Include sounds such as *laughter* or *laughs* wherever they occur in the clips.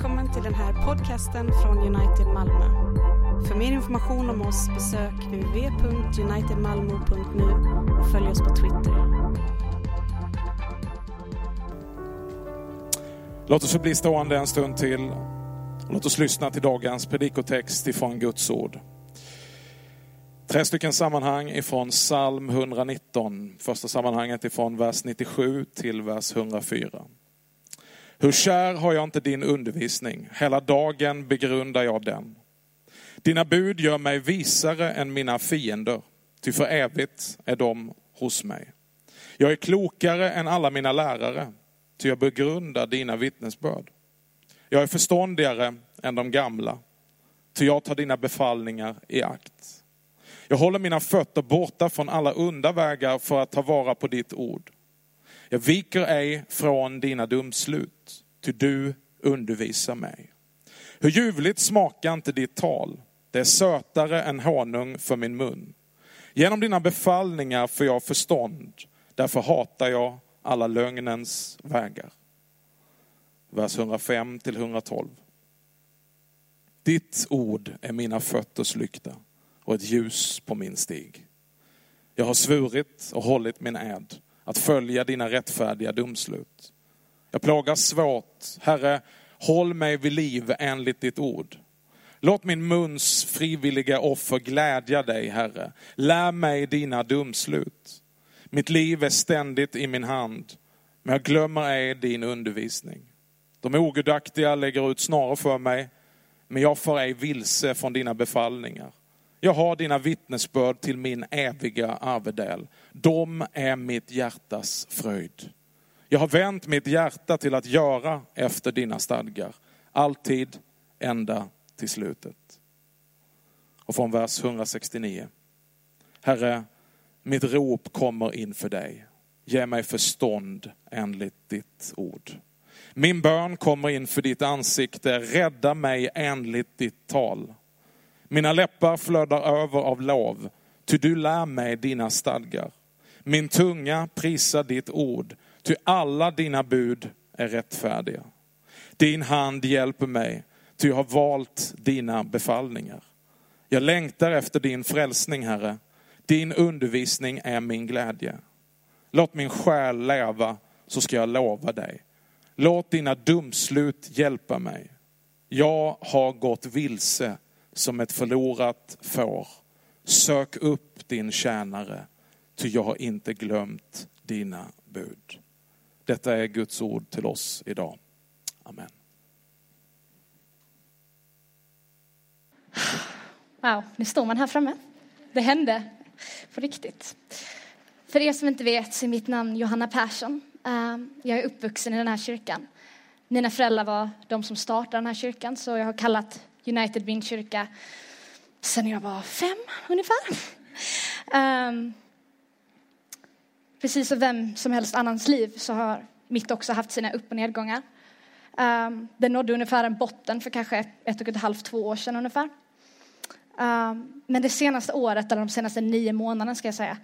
Välkommen till den här podcasten från United Malmö. För mer information om oss besök www.unitedmalmo.nu och följ oss på Twitter. Låt oss bli stående en stund till. Låt oss lyssna till dagens predikotext ifrån Guds ord. Tre stycken sammanhang ifrån psalm 119. Första sammanhanget ifrån vers 97 till vers 104. Hur kär har jag inte din undervisning, hela dagen begrundar jag den. Dina bud gör mig visare än mina fiender, ty för evigt är de hos mig. Jag är klokare än alla mina lärare, ty jag begrundar dina vittnesbörd. Jag är förståndigare än de gamla, ty jag tar dina befallningar i akt. Jag håller mina fötter borta från alla onda vägar för att ta vara på ditt ord. Jag viker ej från dina dumslut, ty du undervisar mig. Hur ljuvligt smakar inte ditt tal? Det är sötare än honung för min mun. Genom dina befallningar får jag förstånd, därför hatar jag alla lögnens vägar. Vers 105 till 112. Ditt ord är mina fötters lykta och ett ljus på min stig. Jag har svurit och hållit min ed att följa dina rättfärdiga domslut. Jag plågas svårt. Herre, håll mig vid liv enligt ditt ord. Låt min muns frivilliga offer glädja dig, Herre. Lär mig dina domslut. Mitt liv är ständigt i min hand, men jag glömmer ej din undervisning. De ogudaktiga lägger ut snarare för mig, men jag får ej vilse från dina befallningar. Jag har dina vittnesbörd till min eviga arvedel. De är mitt hjärtas fröjd. Jag har vänt mitt hjärta till att göra efter dina stadgar. Alltid ända till slutet. Och från vers 169. Herre, mitt rop kommer inför dig. Ge mig förstånd enligt ditt ord. Min bön kommer inför ditt ansikte. Rädda mig enligt ditt tal. Mina läppar flödar över av lov, ty du lär mig dina stadgar. Min tunga prisar ditt ord, ty alla dina bud är rättfärdiga. Din hand hjälper mig, ty jag har valt dina befallningar. Jag längtar efter din frälsning, Herre. Din undervisning är min glädje. Låt min själ leva, så ska jag lova dig. Låt dina dumslut hjälpa mig. Jag har gått vilse som ett förlorat får. Sök upp din tjänare, ty jag har inte glömt dina bud. Detta är Guds ord till oss idag. Amen. Wow, nu står man här framme. Det hände på riktigt. För er som inte vet så är mitt namn Johanna Persson. Ehm, jag är uppvuxen i den här kyrkan. Mina föräldrar var de som startade den här kyrkan så jag har kallat United Vindkyrka sen jag var fem ungefär. Um, precis som vem som helst annans liv så har mitt också haft sina upp och nedgångar. Um, det nådde ungefär en botten för kanske ett och ett halvt, två år sedan ungefär. Um, men det senaste året, eller de senaste nio månaderna ska jag säga,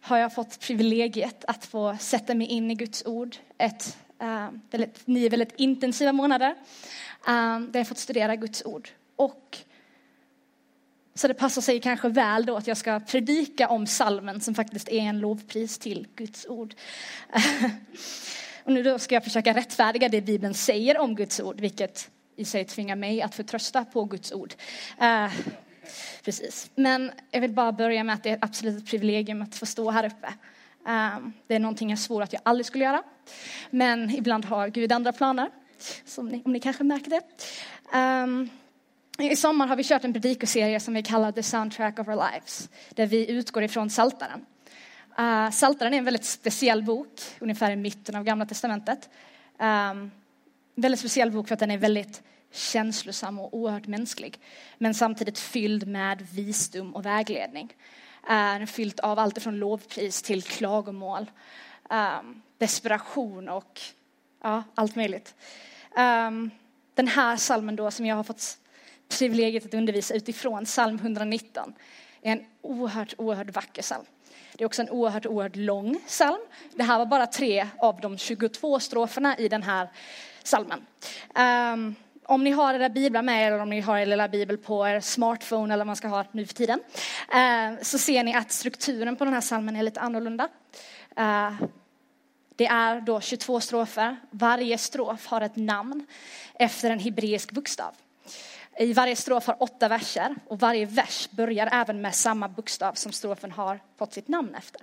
har jag fått privilegiet att få sätta mig in i Guds ord. Ett, Eh, väldigt, nio väldigt intensiva månader eh, där jag fått studera Guds ord. Och så det passar sig kanske väl då att jag ska predika om salmen som faktiskt är en lovpris till Guds ord. *laughs* och nu då ska jag försöka rättfärdiga det Bibeln säger om Guds ord, vilket i sig tvingar mig att förtrösta på Guds ord. Eh, precis. Men jag vill bara börja med att det är absolut ett privilegium att få stå här uppe. Ehm, det är någonting jag svor att jag aldrig skulle göra. Men ibland har Gud andra planer, som ni, om ni kanske märker det. Ehm, I sommar har vi kört en predikoserie som vi kallar The Soundtrack of Our Lives, där vi utgår ifrån Saltaren. Uh, Saltaren är en väldigt speciell bok, ungefär i mitten av Gamla Testamentet. Um, väldigt speciell bok för att den är väldigt känslosam och oerhört mänsklig, men samtidigt fylld med visdom och vägledning. Den är fylld av allt från lovpris till klagomål, um, desperation och ja, allt möjligt. Um, den här salmen då som jag har fått privilegiet att undervisa utifrån, psalm 119, är en oerhört, oerhört vacker psalm. Det är också en oerhört, oerhört lång psalm. Det här var bara tre av de 22 stroferna i den här psalmen. Um, ehm, om ni har era biblar med er eller om ni har er lilla bibel på er smartphone eller vad man ska ha nu för tiden, eh, så ser ni att strukturen på den här salmen är lite annorlunda. Eh, det är då 22 strofer. Varje strof har ett namn efter en hebreisk bokstav. I varje strof har åtta verser och varje vers börjar även med samma bokstav som strofen har fått sitt namn efter.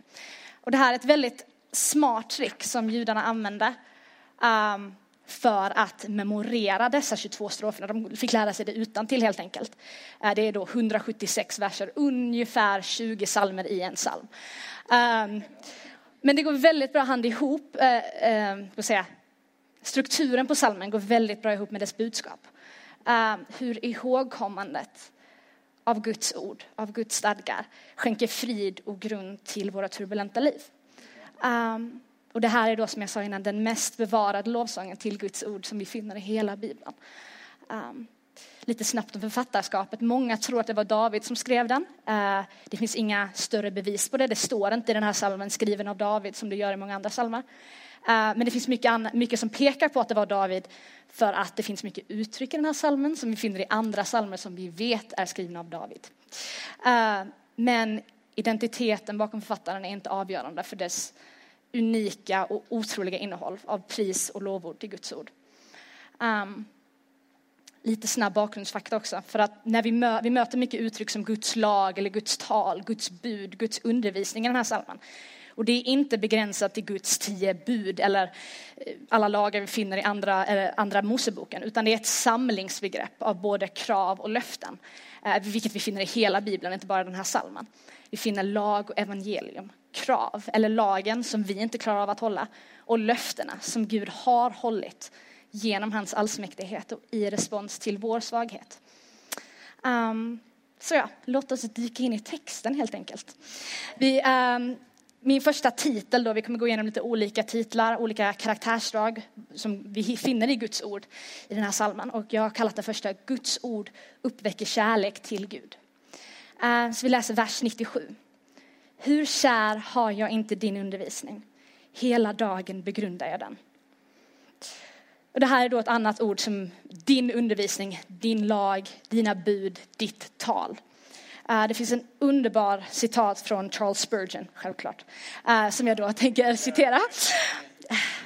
Och det här är ett väldigt smart trick som judarna använde um, för att memorera dessa 22 stroferna. De fick lära sig det utan till helt enkelt. Eh, det är då 176 verser, ungefär 20 salmer i en psalm. Ehm, men det går väldigt bra hand ihop, eh, ehm, säga, strukturen på salmen går väldigt bra ihop med dess budskap. Ehm, hur ihågkommandet av Guds ord, av Guds stadgar, skänker frid och grund till våra turbulenta liv. Um, och det här är då som jag sa innan den mest bevarade lovsången till Guds ord som vi finner i hela Bibeln. Um, lite snabbt om författarskapet. Många tror att det var David som skrev den. Uh, det finns inga större bevis på det. Det står inte i den här salmen skriven av David som det gör i många andra salmer. Ehm, men det finns mycket, mycket som pekar på att det var David för att det finns mycket uttryck i den här salmen som vi finner i andra salmer som vi vet är skrivna av David. Men identiteten bakom författaren är inte avgörande för dess unika och otroliga innehåll av pris och lovord till Guds ord. Um, lite snabb bakgrundsfakta också, för att när vi, mö vi möter mycket uttryck som Guds lag eller Guds tal, Guds bud, Guds undervisning i den här salmen och det är inte begränsat till Guds tio bud eller eh, alla lagar vi finner i andra, eh, andra Moseboken, utan det är ett samlingsbegrepp av både krav och löften, eh, vilket vi finner i hela Bibeln, inte bara den här salmen. Vi finner lag och evangelium, krav, eller lagen som vi inte klarar av att hålla, och löftena som Gud har hållit genom hans allsmäktighet och i respons till vår svaghet. Um, så ja, låt oss dyka in i texten helt enkelt. Vi, um, min första titel då, vi kommer gå igenom lite olika titlar, olika karaktärsdrag som vi finner i Guds ord i den här salmen. Och jag har kallat det första Guds ord uppväcker kärlek till Gud. Uh, så vi läser vers 97. Hur kär har jag inte din undervisning? Hela dagen begrundar jag den. Och det här är då ett annat ord som din undervisning, din lag, dina bud, ditt tal. Eh, det finns en underbar citat från Charles Spurgeon, självklart, eh, som jag då tänker citera.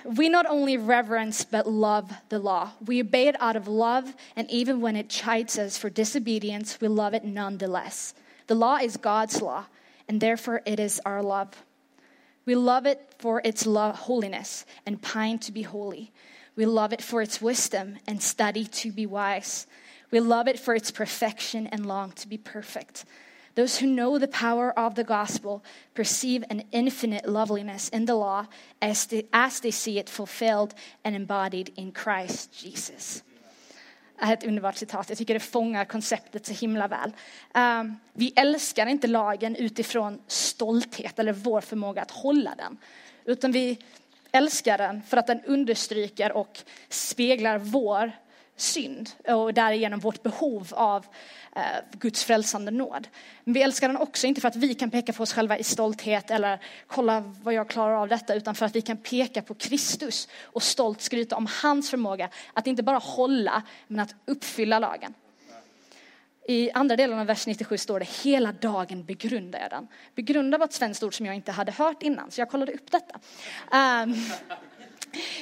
We not only reverence but love the law. We obey it out of love, and even when it chides us for disobedience, we love it nonetheless. The law is God's law, and therefore it is our love. We love it for its love, holiness and pine to be holy. We love it for its wisdom and study to be wise. We love it for its perfection and long to be perfect. Those who know the power of the gospel perceive an infinite loveliness in the law as they, as they see it fulfilled and embodied in Christ Jesus. Är Ett underbart citat. Jag tycker det fångar konceptet så himla väl. Um, vi älskar inte lagen utifrån stolthet eller vår förmåga att hålla den. Utan vi älskar den för att den understryker och speglar vår synd och därigenom vårt behov av eh, Guds frälsande nåd. Men vi älskar den också inte för att vi kan peka på oss själva i stolthet eller kolla vad jag klarar av detta, utan för att vi kan peka på Kristus och stolt skryta om hans förmåga att inte bara hålla, men att uppfylla lagen. I andra delen av vers 97 står det hela dagen begrundar jag den. Begrunda var ett svenskt ord som jag inte hade hört innan, så jag kollade upp detta. Um,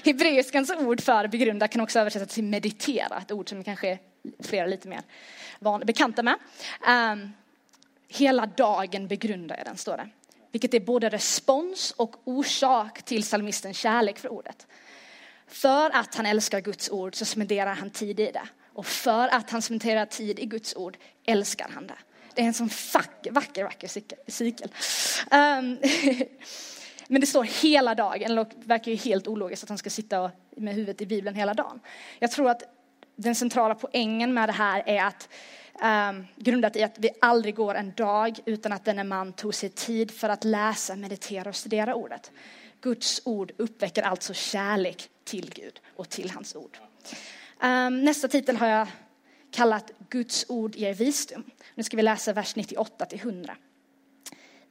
Hebreiskans ord för begrunda kan också översättas till meditera, ett ord som kanske flera lite mer van, bekanta med. Um, hela dagen begrundar jag den, står det. Vilket är både respons och orsak till psalmistens kärlek för ordet. För att han älskar Guds ord så spenderar han tid i det. Och för att han spenderar tid i Guds ord älskar han det. Det är en sån vacker, vacker, vacker cykel. Um, *laughs* Men det står hela dagen, och det verkar ju helt ologiskt att han ska sitta med huvudet i Bibeln hela dagen. Jag tror att den centrala poängen med det här är att um, grundat i att vi aldrig går en dag utan att denne man tog sig tid för att läsa, meditera och studera ordet. Guds ord uppväcker alltså kärlek till Gud och till hans ord. Um, nästa titel har jag kallat Guds ord ger visdom. Nu ska vi läsa vers 98 till 100.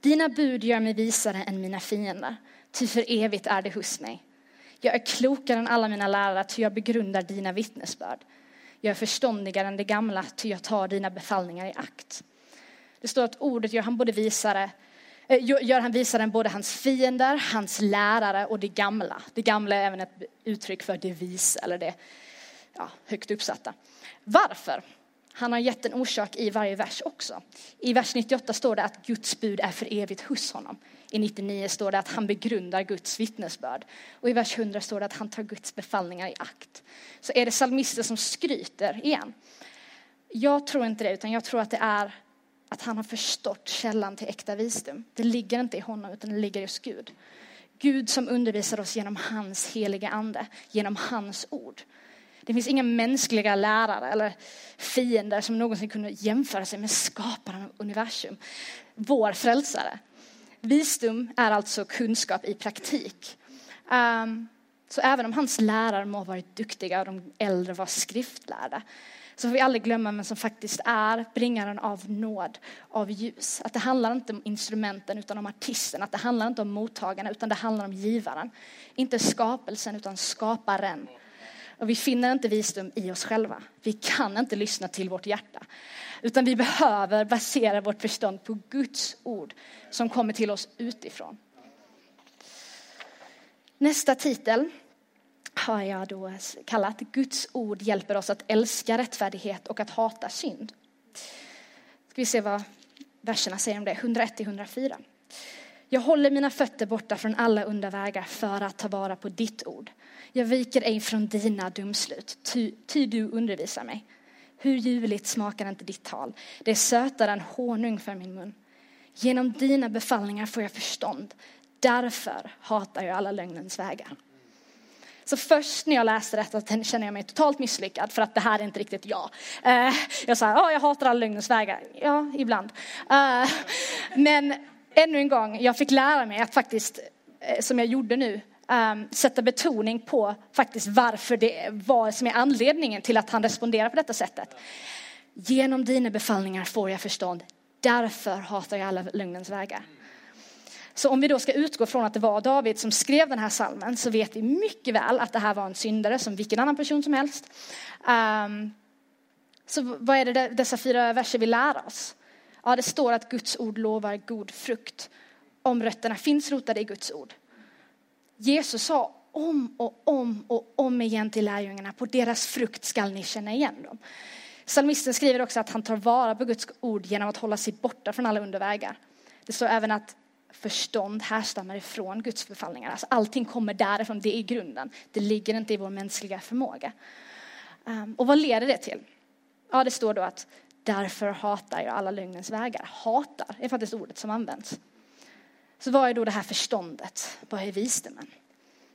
Dina bud gör mig visare än mina fiender, ty för evigt är det hos mig. Jag är klokare än alla mina lärare, ty jag begrundar dina vittnesbörd. Jag är förståndigare än det gamla, ty jag tar dina befallningar i akt. Det står att ordet gör han både visare, eh, gör han visare än både hans fiender, hans lärare och det gamla. Det gamla är även ett uttryck för det visa eller det ja, högt uppsatta. Varför? Han har gett en orsak i varje vers också. I vers 98 står det att Guds bud är för evigt hos honom. I 99 står det att han begrundar Guds vittnesbörd. Och i vers 100 står det att han tar Guds befallningar i akt. Så är det psalmister som skryter igen? Jag tror inte det, utan jag tror att det är att han har förstått källan till äkta visdom. Det ligger inte i honom, utan det ligger hos Gud. Gud som undervisar oss genom hans heliga ande, genom hans ord. Det finns inga mänskliga lärare eller fiender som någonsin kunde jämföra sig med skaparen av universum. Vår frälsare. Visdom är alltså kunskap i praktik. Um, så även om hans lärare må ha varit duktiga och de äldre var skriftlärda så får vi aldrig glömma vem som faktiskt är bringaren av nåd, av ljus. Att det handlar inte om instrumenten utan om artisten, att det handlar inte om mottagarna utan det handlar om givaren. Inte skapelsen utan skaparen. Och vi finner inte visdom i oss själva. Vi kan inte lyssna till vårt hjärta. Utan vi behöver basera vårt förstånd på Guds ord som kommer till oss utifrån. Nästa titel har jag då kallat Guds ord hjälper oss att älska rättfärdighet och att hata synd. Ska vi se vad verserna säger om det, 101-104. Jag håller mina fötter borta från alla onda vägar för att ta vara på ditt ord. Jag viker ej från dina dumslut, ty, ty du undervisar mig. Hur ljuvligt smakar inte ditt tal? Det är sötare än honung för min mun. Genom dina befallningar får jag förstånd. Därför hatar jag alla lögnens vägar. Så först när jag läste detta kände jag mig totalt misslyckad för att det här är inte riktigt jag. Eh, jag sa, ja jag hatar alla lögnens vägar. Ja, ibland. Eh, men ännu en gång, jag fick lära mig att faktiskt, eh, som jag gjorde nu, um, sätta betoning på faktiskt varför det vad som är anledningen till att han responderar på detta sättet. Genom dina befallningar får jag förstånd, därför hatar jag alla lögnens vägar. Så om vi då ska utgå från att det var David som skrev den här salmen så vet vi mycket väl att det här var en syndare som vilken annan person som helst. Um, så vad är det dessa fyra verser vill lära oss? Ja, det står att Guds ord lovar god frukt om rötterna finns rotade i Guds ord. Jesus sa om och om och om igen till lärjungarna, på deras frukt skall ni känna igen dem. Psalmisten skriver också att han tar vara på Guds ord genom att hålla sig borta från alla undervägar. Det står även att förstånd härstammar ifrån Guds befallningar. Alltså allting kommer därifrån, det är grunden. Det ligger inte i vår mänskliga förmåga. Ehm, och vad leder det till? Ja, det står då att därför hatar jag alla lögnens vägar. Hatar är faktiskt ordet som används. Så vad är då det här förståndet? Vad är visdomen?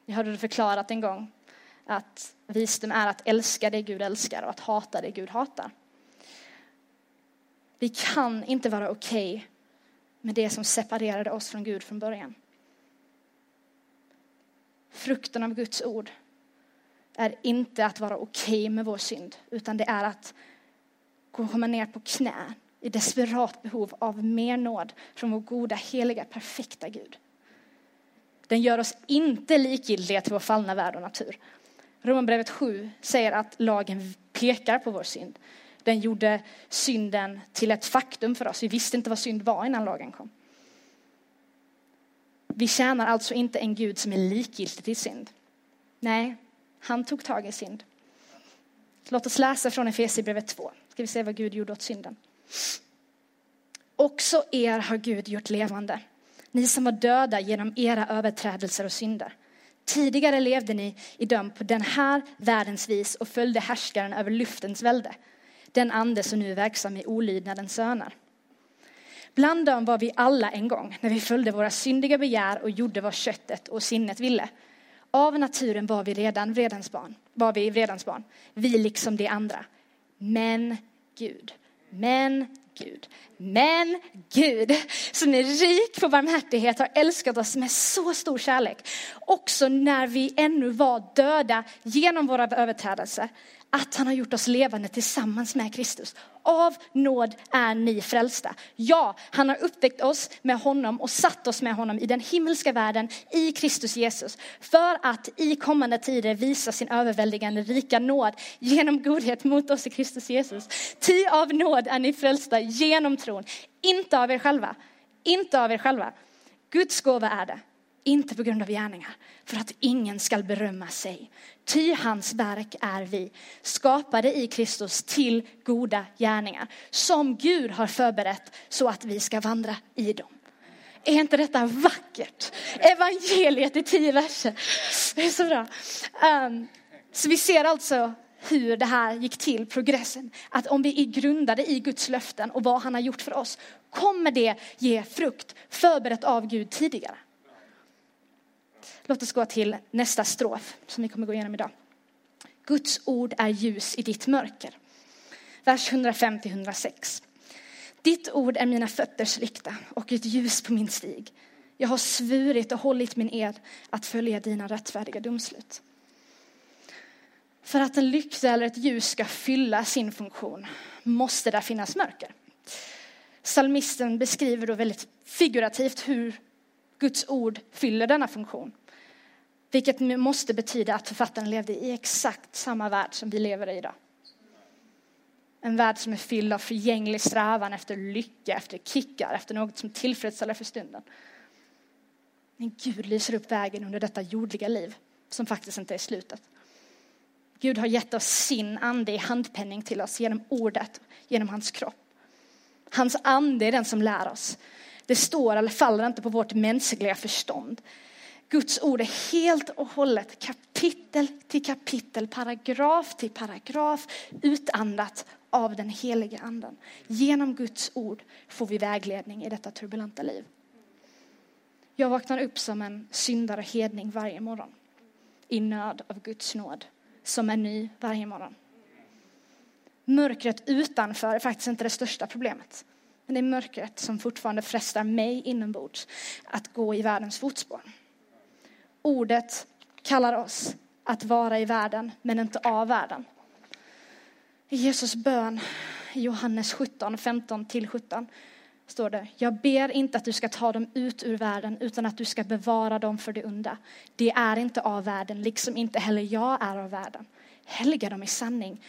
Jag hörde det förklarat en gång att visdom är att älska det Gud älskar och att hata det Gud hatar. Vi kan inte vara okej okay med det som separerade oss från Gud från början. Frukten av Guds ord är inte att vara okej okay med vår synd, utan det är att komma ner på knä i desperat behov av mer nåd från vår goda, heliga, perfekta Gud. Den gör oss inte likgiltiga till vår fallna värld och natur. Romarbrevet 7 säger att lagen pekar på vår synd. Den gjorde synden till ett faktum för oss. Vi visste inte vad synd var innan lagen kom. Vi tjänar alltså inte en Gud som är likgiltig till synd. Nej, han tog tag i synd. Låt oss läsa från Efesierbrevet 2. Ska vi se vad Gud gjorde åt synden. Också er har Gud gjort levande. Ni som var döda genom era överträdelser och synder. Tidigare levde ni i döm på den här världens vis och följde härskaren över luftens välde. Den ande som nu är verksam i olydnadens söner. Bland dem var vi alla en gång när vi följde våra syndiga begär och gjorde vad köttet och sinnet ville. Av naturen var vi redan vredens barn, var vi vredens barn, vi liksom de andra. Men Gud, men Gud. Men Gud, som är rik på barmhärtighet, har älskat oss med så stor kärlek. Också när vi ännu var döda genom våra överträdelser. Att han har gjort oss levande tillsammans med Kristus. Av nåd är ni frälsta. Ja, han har uppväckt oss med honom och satt oss med honom i den himmelska världen i Kristus Jesus. För att i kommande tider visa sin överväldigande rika nåd genom godhet mot oss i Kristus Jesus. Ty av nåd är ni frälsta genom tron. Inte av er själva. Inte av er själva. Guds gåva är det inte på grund av gärningar, för att ingen skall berömma sig. Ty hans verk är vi, skapade i Kristus till goda gärningar, som Gud har förberett så att vi ska vandra i dem. Är inte detta vackert? Evangeliet i tio verser. Det är så bra. Um, så vi ser alltså hur det här gick till, progressen. Att om vi är grundade i Guds löften och vad han har gjort för oss, kommer det ge frukt, förberett av Gud tidigare. Låt oss gå till nästa strof som vi kommer gå igenom idag. Guds ord är ljus i ditt mörker. Vers 105-106. Ditt ord är mina fötters lykta och ett ljus på min stig. Jag har svurit och hållit min ed att följa dina rättfärdiga domslut. För att en lykta eller ett ljus ska fylla sin funktion måste där finnas mörker. Salmisten beskriver då väldigt figurativt hur Guds ord fyller denna funktion. Vilket måste betyda att författaren levde i exakt samma värld som vi lever i idag. En värld som är fylld av förgänglig strävan efter lycka, efter kickar, efter något som tillfredsställer för stunden. Men Gud lyser upp vägen under detta jordliga liv som faktiskt inte är slutet. Gud har gett oss sin ande i handpenning till oss genom ordet, genom hans kropp. Hans ande är den som lär oss. Det står eller faller inte på vårt mänskliga förstånd. Guds ord är helt och hållet kapitel till kapitel, paragraf till paragraf utandat av den heliga anden. Genom Guds ord får vi vägledning i detta turbulenta liv. Jag vaknar upp som en syndare och hedning varje morgon i nöd av Guds nåd som är ny varje morgon. Mörkret utanför är faktiskt inte det största problemet. Men det är mörkret som fortfarande frestar mig inombords att gå i världens fotspår. Ordet kallar oss att vara i världen, men inte av världen. I Jesus bön i Johannes 17, 15 till 17 står det, jag ber inte att du ska ta dem ut ur världen utan att du ska bevara dem för det onda. Det är inte av världen, liksom inte heller jag är av världen. Helga dem i sanning.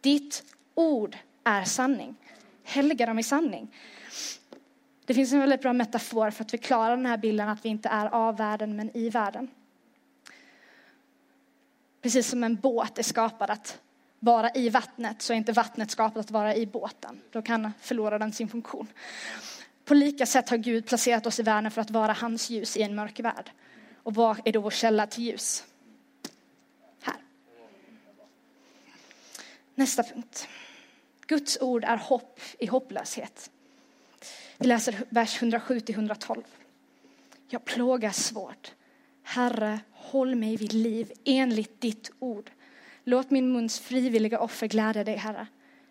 Ditt ord är sanning. Helga dem i sanning. Det finns en väldigt bra metafor för att förklara den här bilden att vi inte är av världen men i världen. Precis som en båt är skapad att vara i vattnet så är inte vattnet skapat att vara i båten. Då kan förlora den sin funktion. På lika sätt har Gud placerat oss i världen för att vara hans ljus i en mörk värld. Och vad är då vår källa till ljus? Här. Nästa punkt. Guds ord är hopp i hopplöshet. Vi läser vers 107 till 112. Jag plågas svårt. Herre, håll mig vid liv enligt ditt ord. Låt min muns frivilliga offer glädja dig, Herre.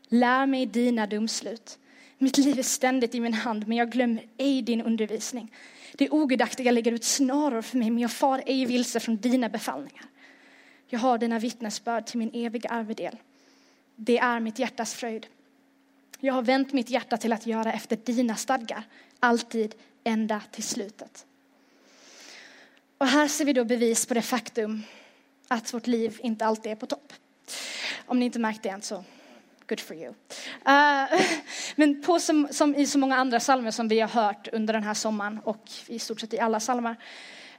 Lär mig dina domslut. Mitt liv är ständigt i min hand, men jag glömmer ej din undervisning. Det ogudaktiga lägger ut snaror för mig, men jag far ej vilse från dina befallningar. Jag har dina vittnesbörd till min eviga arvedel. Det är mitt hjärtas fröjd. Jag har vänt mitt hjärta till att göra efter dina stadgar, alltid ända till slutet. Och här ser vi då bevis på det faktum att vårt liv inte alltid är på topp. Om ni inte märkt det än så, good for you. Uh, *laughs* men på som, som, i så många andra salmer som vi har hört under den här sommaren och i stort sett i alla salmer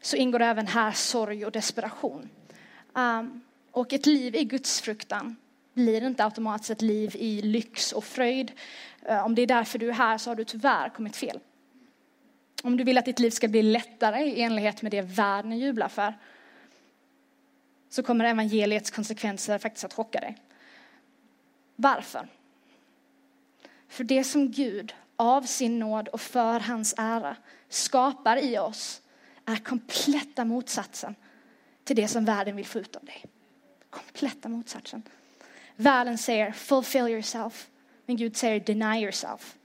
så ingår även här sorg och desperation. Um, och ett liv i Guds fruktan blir inte automatiskt ett liv i lyx och fröjd. Eh, om det är därför du är här så har du tyvärr kommit fel. Om du vill att ditt liv ska bli lättare i enlighet med det världen jublar för så kommer evangeliets konsekvenser faktiskt att chocka dig. Varför? För det som Gud av sin nåd och för hans ära skapar i oss är kompletta motsatsen till det som världen vill få ut av dig. Kompletta motsatsen. Världen säger fulfill yourself, men Gud säger deny yourself.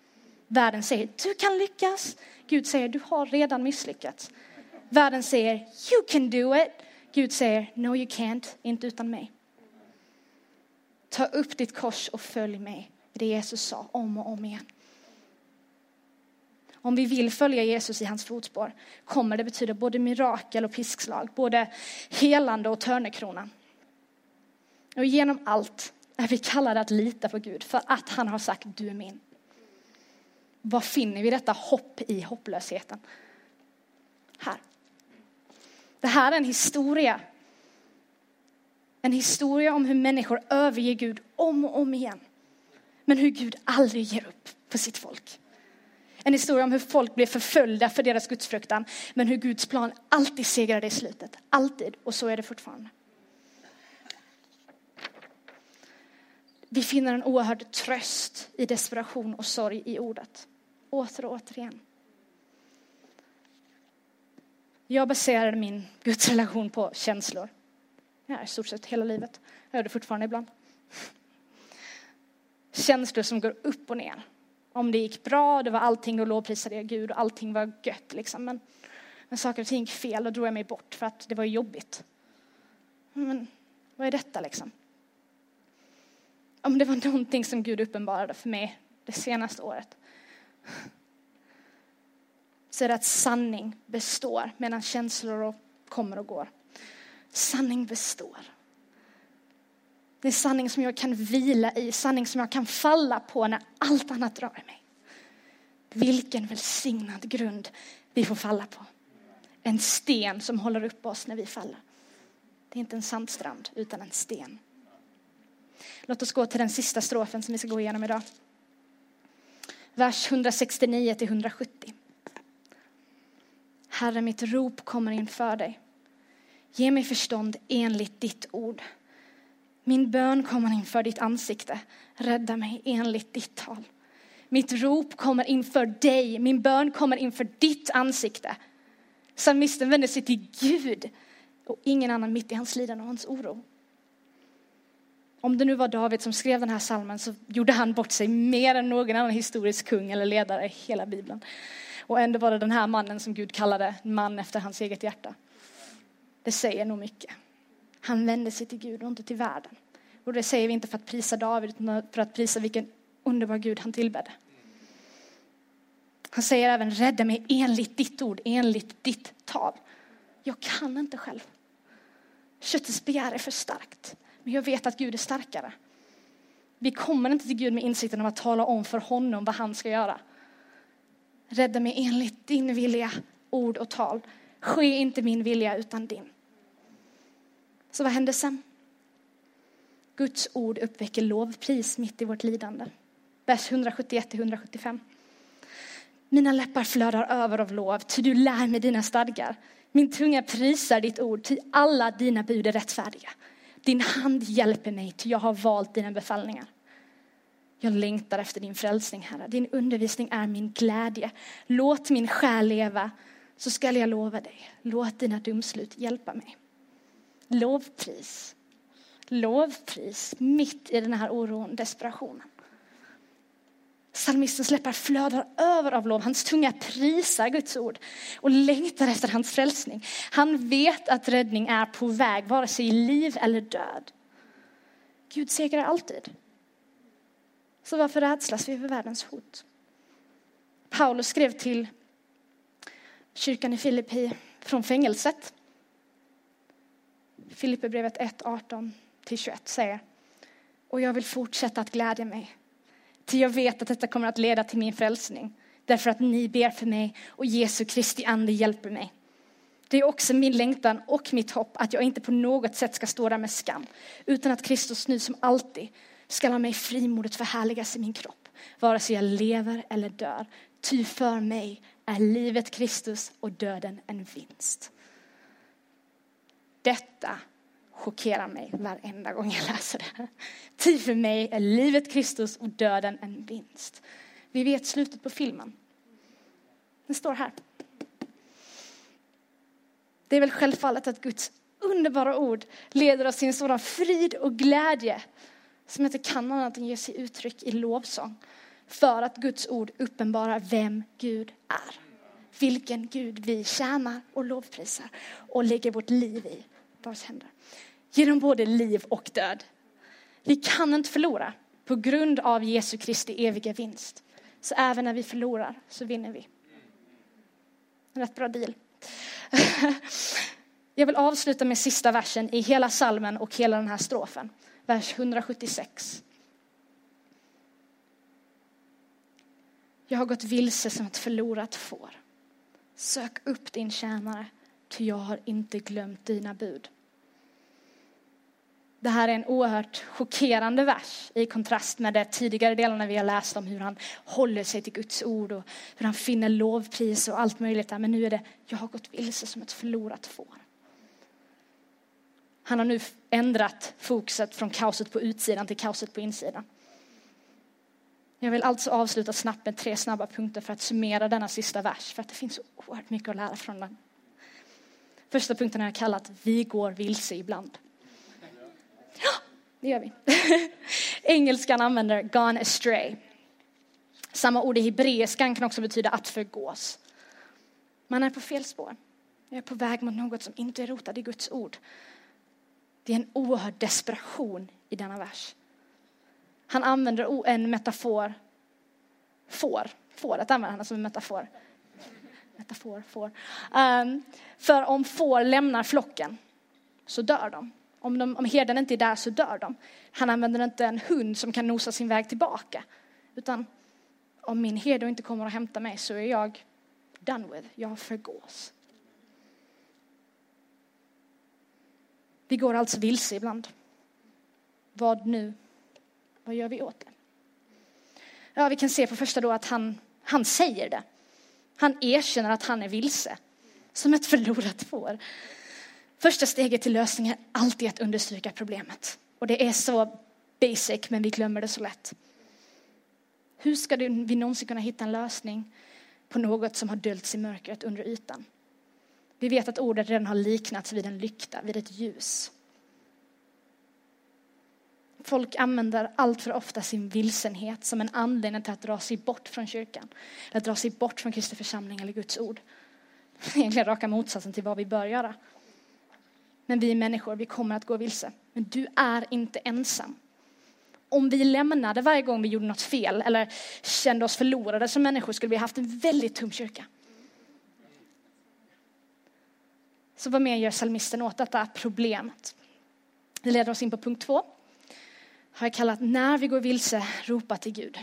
Världen säger du kan lyckas, Gud säger du har redan misslyckats. Världen säger you can do it. Gud säger no you can't, inte utan mig. Ta upp ditt kors och följ mig. det Jesus sa om och om igen. Om vi vill följa Jesus i hans fotspår kommer det betyda både mirakel och piskslag, både helande och törnekrona. Och genom allt är vi kallade att lita på Gud för att han har sagt du är min. Var finner vi detta hopp i hopplösheten? Här. Det här är en historia. En historia om hur människor överger Gud om och om igen. Men hur Gud aldrig ger upp på sitt folk. En historia om hur folk blev förföljda för deras gudsfruktan. Men hur Guds plan alltid segrade i slutet. Alltid. Och så är det fortfarande. Vi finner en oerhörd tröst i desperation och sorg i ordet. Åter och återigen. Jag baserade min gudsrelation på känslor. Ja, i stort sett hela livet. Jag gör det fortfarande ibland. Känslor som går upp och ner. Om det gick bra, det var allting, då lovprisade jag Gud och allting var gött liksom. Men när saker och ting gick fel, då drog jag mig bort för att det var jobbigt. Men vad är detta liksom? Om det var någonting som Gud uppenbarade för mig det senaste året så är det att sanning består medan känslor kommer och går. Sanning består. Det är sanning som jag kan vila i, sanning som jag kan falla på när allt annat drar mig. Vilken välsignad grund vi får falla på. En sten som håller upp oss när vi faller. Det är inte en sandstrand utan en sten. Låt oss gå till den sista strofen som vi ska gå igenom idag. Vers 169 till 170. Herre, mitt rop kommer inför dig. Ge mig förstånd enligt ditt ord. Min bön kommer inför ditt ansikte. Rädda mig enligt ditt tal. Mitt rop kommer inför dig. Min bön kommer inför ditt ansikte. Psalmisten vänder sig till Gud och ingen annan mitt i hans lidande och hans oro. Om det nu var David som skrev den här salmen så gjorde han bort sig mer än någon annan historisk kung eller ledare i hela Bibeln. Och ändå var det den här mannen som Gud kallade man efter hans eget hjärta. Det säger nog mycket. Han vände sig till Gud och inte till världen. Och det säger vi inte för att prisa David utan för att prisa vilken underbar Gud han tillbedde. Han säger även rädda mig enligt ditt ord, enligt ditt tal. Jag kan inte själv. Köttets begär är för starkt. Men jag vet att Gud är starkare. Vi kommer inte till Gud med insikten om att tala om för honom vad han ska göra. Rädda mig enligt din vilja, ord och tal. Ske inte min vilja utan din. Så vad hände sen? Guds ord uppväcker lovpris mitt i vårt lidande. Vers 171-175. Mina läppar flödar över av lov, ty du lär mig dina stadgar. Min tunga prisar ditt ord, ty alla dina bud är rättfärdiga. Din hand hjälper mig, ty jag har valt dina befallningar. Jag längtar efter din frälsning, Herre. Din undervisning är min glädje. Låt min själ leva, så skall jag lova dig. Låt dina domslut hjälpa mig. Lovpris. Lovpris mitt i den här oron, desperationen. Psalmistens läppar flödar över av lov. Hans tunga prisar Guds ord och längtar efter hans frälsning. Han vet att räddning är på väg, vare sig i liv eller död. Gud segrar alltid. Så varför rädslas vi över världens hot? Paulus skrev till kyrkan i Filippi från fängelset. Filipperbrevet 1, 18-21 säger och jag vill fortsätta att glädja mig Ty jag vet att detta kommer att leda till min frälsning därför att ni ber för mig och Jesu Kristi ande hjälper mig. Det är också min längtan och mitt hopp att jag inte på något sätt ska stå där med skam utan att Kristus nu som alltid ska ha mig frimodigt förhärligas i min kropp vare sig jag lever eller dör. Ty för mig är livet Kristus och döden en vinst. Detta chockerar mig varenda gång jag läser det. Ty för mig är livet Kristus och döden en vinst. Vi vet slutet på filmen. Den står här. Det är väl självfallet att Guds underbara ord leder oss till en sådan frid och glädje som inte kan annat än ge sig uttryck i lovsång. För att Guds ord uppenbarar vem Gud är. Vilken Gud vi tjänar och lovprisar och lägger vårt liv i vars händer. Genom både liv och död. Vi kan inte förlora. på grund av Jesu Kristi eviga vinst. Så även när vi förlorar så vinner vi. En rätt bra deal. *laughs* Jag vill avsluta med sista versen i hela salmen och hela den här strofen. Vers 176. Jag har gått vilse som ett förlorat får. Sök upp din tjänare, ty jag har inte glömt dina bud. Det här är en oerhört chockerande vers i kontrast med de tidigare delarna vi har läst om hur han håller sig till Guds ord och hur han finner lovpris och allt möjligt där. Men nu är det, jag har gått vilse som ett förlorat får. Han har nu ändrat fokuset från kaoset på utsidan till kaoset på insidan. Jag vill alltså avsluta snabbt med tre snabba punkter för att summera denna sista vers, för att det finns så oerhört mycket att lära från den. Första punkten har jag kallat Vi går vilse ibland. Ja, *gasps* det gör vi. *laughs* Engelskan använder gone astray. Samma ord i hebreiskan kan också betyda att förgås. Man är på fel spår. Jag är på väg mot något som inte är rotat i Guds ord. Det är en oerhörd desperation i denna vers. Han använder en metafor, får, fåret använder han som en metafor. Metafor, får. Um, för om får lämnar flocken så dör de. Om, de, om herden inte är där så dör de. Han använder inte en hund som kan nosa sin väg tillbaka. Utan om min herde inte kommer och hämtar mig så är jag done with. Jag förgås. Vi går alltså vilse ibland. Vad nu? Vad gör vi åt det? Ja, vi kan se på första då att han, han säger det. Han erkänner att han är vilse. Som ett förlorat får. Första steget till lösning är alltid att understryka problemet. Och det är så basic, men vi glömmer det så lätt. Hur ska vi någonsin kunna hitta en lösning på något som har döljts i mörkret under ytan? Vi vet att ordet redan har liknats vid en lykta, vid ett ljus. Folk använder allt för ofta sin vilsenhet som en anledning till att dra sig bort från kyrkan. Eller dra sig bort från Kristi församling eller Guds ord. *laughs* Egentligen raka motsatsen till vad vi bör göra. Men vi människor, vi kommer att gå vilse. Men du är inte ensam. Om vi lämnade varje gång vi gjorde något fel eller kände oss förlorade som människor skulle vi haft en väldigt tom kyrka. Så vad mer gör salmisten åt detta problemet? Det leder oss in på punkt två. Har jag kallat när vi går vilse, ropa till Gud.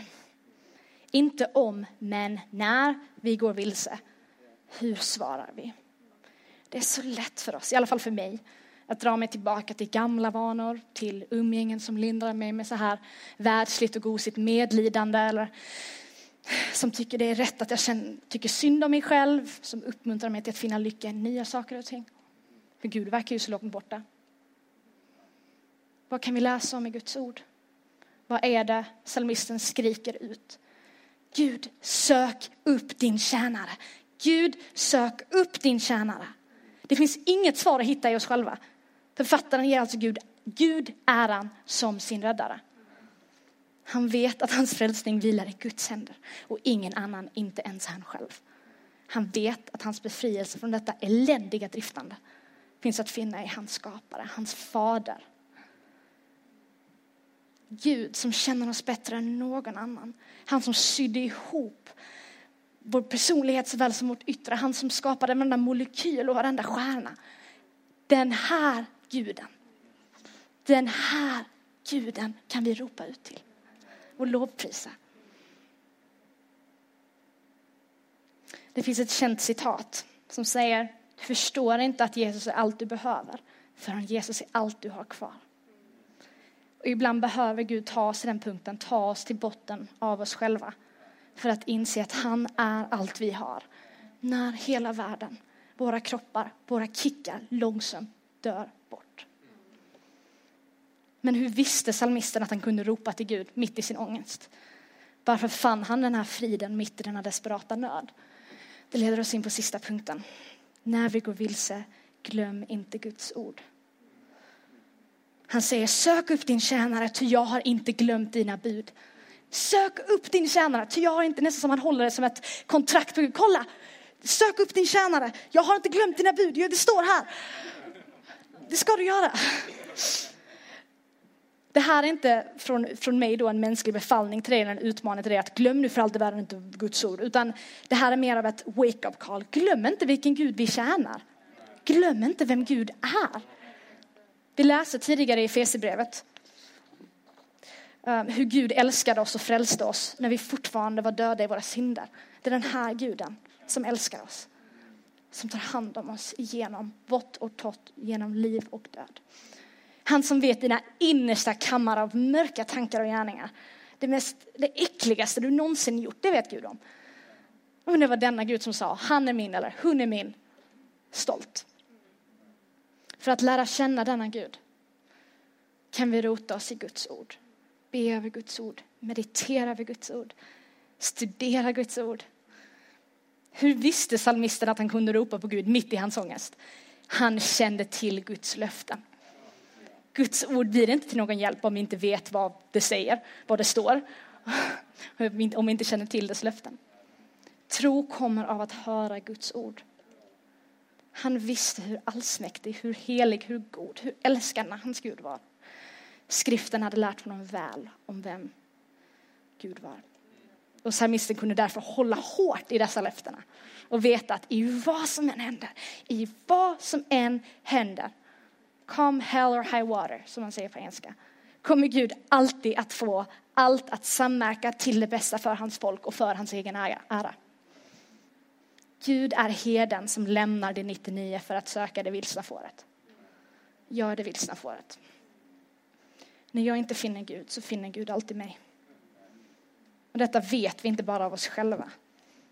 Inte om, men när vi går vilse. Hur svarar vi? Det är så lätt för oss, i alla fall för mig, att dra mig tillbaka till gamla vanor, till umgängen som lindrar mig med så här världsligt och gosigt medlidande eller som tycker det är rätt att jag känner, tycker synd om mig själv, som uppmuntrar mig till att finna lycka i nya saker och ting. För Gud verkar ju så långt borta. Vad kan vi läsa om i Guds ord? Vad är det psalmisten skriker ut? Gud, sök upp din tjänare. Gud, sök upp din tjänare. Det finns inget svar att hitta i oss själva. Författaren ger alltså Gud, Gud äran som sin räddare. Han vet att hans frälsning vilar i Guds händer och ingen annan, inte ens han själv. Han vet att hans befrielse från detta eländiga driftande finns att finna i hans skapare, hans fader. Gud som känner oss bättre än någon annan. Han som sydde ihop vår personlighet såväl som vårt yttre. Han som skapade varenda molekyl och varenda stjärna. Den här guden, den här guden kan vi ropa ut till och lovprisa. Det finns ett känt citat som säger, du förstår inte att Jesus är allt du behöver förrän Jesus är allt du har kvar. Och ibland behöver Gud ta oss till den punkten, ta oss till botten av oss själva för att inse att han är allt vi har. När hela världen, våra kroppar, våra kickar långsamt dör bort. Men hur visste salmisten att han kunde ropa till Gud mitt i sin ångest? Varför fann han den här friden mitt i denna desperata nöd? Det leder oss in på sista punkten. När vi går vilse, glöm inte Guds ord. Han säger, sök upp din tjänare, ty jag har inte glömt dina bud. Sök upp din tjänare, ty jag har inte, nästan som han håller det som ett kontrakt. Kolla, sök upp din tjänare, jag har inte glömt dina bud, det står här. Det ska du göra. Det här är inte från, från mig då en mänsklig befallning till dig, eller en utmaning till dig att glöm nu för allt i världen inte Guds ord, utan det här är mer av ett wake-up call. Glöm inte vilken Gud vi tjänar. Glöm inte vem Gud är. Vi läste tidigare i Efesierbrevet Eh, hur Gud älskade oss och frälste oss när vi fortfarande var döda i våra synder. Det är den här guden som älskar oss. Som tar hand om oss genom vått och torrt, genom liv och död. Han som vet dina innersta kammare av mörka tankar och gärningar. Det, mest, det äckligaste du någonsin gjort, det vet Gud om. Och det var denna Gud som sa, han är min eller hon är min. Stolt. För att lära känna denna Gud kan vi rota oss i Guds ord. Be över Guds ord, meditera över Guds ord, studera Guds ord. Hur visste salmisten att han kunde ropa på Gud mitt i hans ångest? Han kände till Guds löften. Guds ord blir inte till någon hjälp om vi inte vet vad det säger, vad det står, om vi inte känner till dess löften. Tro kommer av att höra Guds ord. Han visste hur allsmäktig, hur helig, hur god, hur älskande hans Gud var. Skriften hade lärt honom väl om vem Gud var. Och psalmisten kunde därför hålla hårt i dessa löftena och veta att i vad som än händer, i vad som än händer, come hell or high water, som man säger på engelska, kommer Gud alltid att få allt att samverka till det bästa för hans folk och för hans egen ära. Gud är heden som lämnar det 99 för att söka det vilsna fåret. Gör det vilsna fåret. När jag inte finner Gud så finner Gud alltid mig. Och detta vet vi inte bara av oss själva.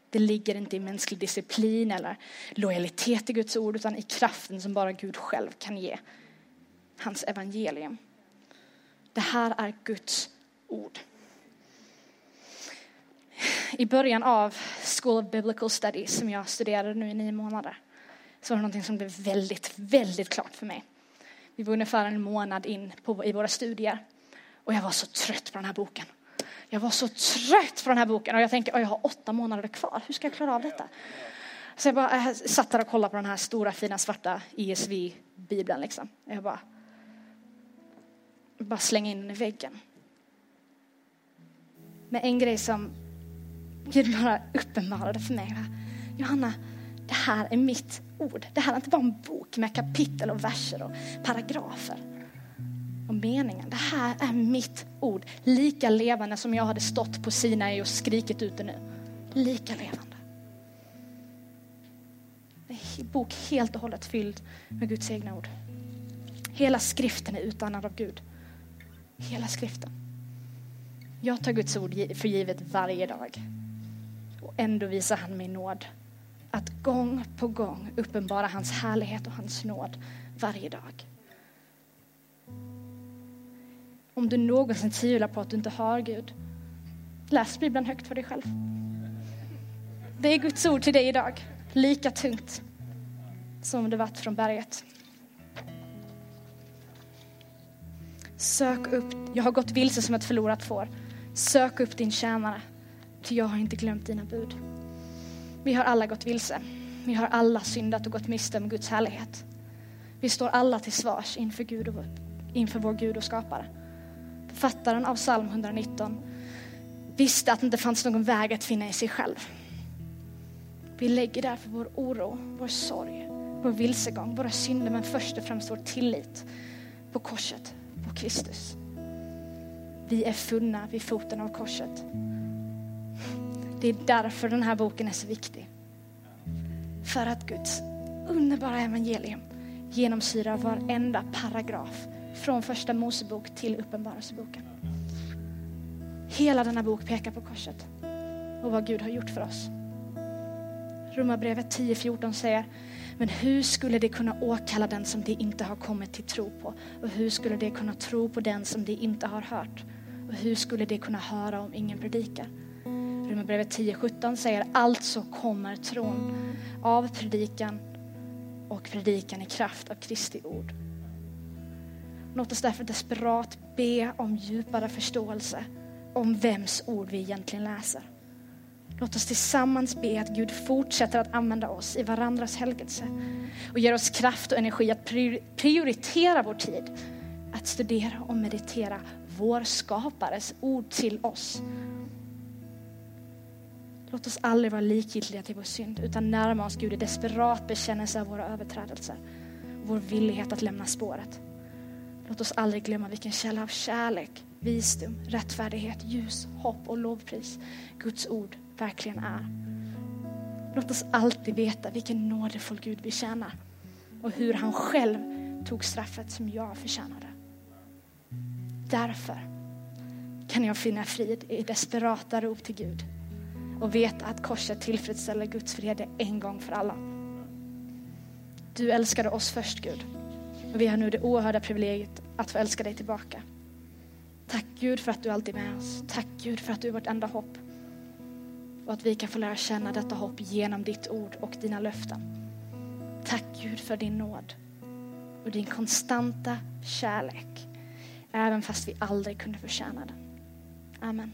Det ligger inte i mänsklig disciplin eller lojalitet till Guds ord utan i kraften som bara Gud själv kan ge. Hans evangelium. Det här är Guds ord. I början av School of Biblical Studies som jag studerade nu i nio månader så var det någonting som blev väldigt, väldigt klart för mig. Vi var ungefär en månad in på, i våra studier och jag var så trött på den här boken. Jag var så trött på den här boken och jag tänkte, jag har åtta månader kvar, hur ska jag klara av detta? Så jag bara jag satt där och kollade på den här stora fina svarta ESV-bibeln liksom. Jag bara, bara slängde in den i väggen. Men en grej som Gud bara uppenbarade för mig. Johanna, det här är mitt ord. Det här är inte bara en bok med kapitel och verser och paragrafer och meningen. Det här är mitt ord. Lika levande som jag hade stått på Sinai och skrikit ut det nu. Lika levande. En bok helt och hållet fylld med Guds egna ord. Hela skriften är utannad av Gud. Hela skriften. Jag tar Guds ord för givet varje dag. Och ändå visar han mig nåd. Att gång på gång uppenbara hans härlighet och hans nåd varje dag. Om du någonsin tvivlar på att du inte har Gud, läs Bibeln högt för dig själv. Det är Guds ord till dig idag, lika tungt som det varit från berget. Sök upp, jag har gått vilse som ett förlorat får. Sök upp din tjänare, ty jag har inte glömt dina bud. Vi har alla gått vilse. Vi har alla syndat och gått miste om Guds härlighet. Vi står alla till svars inför, Gud och, inför vår Gud och skapare. Författaren av psalm 119 visste att det inte fanns någon väg att finna i sig själv. Vi lägger därför vår oro, vår sorg, vår vilsegång, våra synder men först och främst vår tillit på korset, på Kristus. Vi är funna vid foten av korset. Det är därför den här boken är så viktig. För att Guds underbara evangelium genomsyrar varenda paragraf från första Mosebok till Uppenbarelseboken. Hela denna bok pekar på korset och vad Gud har gjort för oss. Romarbrevet 10.14 säger, men hur skulle det kunna åkalla den som de inte har kommit till tro på? Och hur skulle det kunna tro på den som de inte har hört? Och hur skulle det kunna höra om ingen predikar? Romarbrevet 10.17 säger, alltså kommer tron av predikan och predikan i kraft av Kristi ord. Låt oss därför desperat be om djupare förståelse om vems ord vi egentligen läser. Låt oss tillsammans be att Gud fortsätter att använda oss i varandras helgelse och ger oss kraft och energi att prioritera vår tid att studera och meditera vår skapares ord till oss. Låt oss aldrig vara likgiltiga till vår synd utan närma oss Gud i desperat bekännelse av våra överträdelser. Vår villighet att lämna spåret. Låt oss aldrig glömma vilken källa av kärlek, visdom, rättfärdighet, ljus, hopp och lovpris Guds ord verkligen är. Låt oss alltid veta vilken nådefull Gud vi tjänar och hur han själv tog straffet som jag förtjänade. Därför kan jag finna frid i desperata rop till Gud och veta att korset tillfredsställer Guds vrede en gång för alla. Du älskade oss först Gud och vi har nu det oerhörda privilegiet att få älska dig tillbaka. Tack Gud för att du alltid är med oss. Tack Gud för att du är vårt enda hopp. Och att vi kan få lära känna detta hopp genom ditt ord och dina löften. Tack Gud för din nåd och din konstanta kärlek. Även fast vi aldrig kunde förtjäna den. Amen.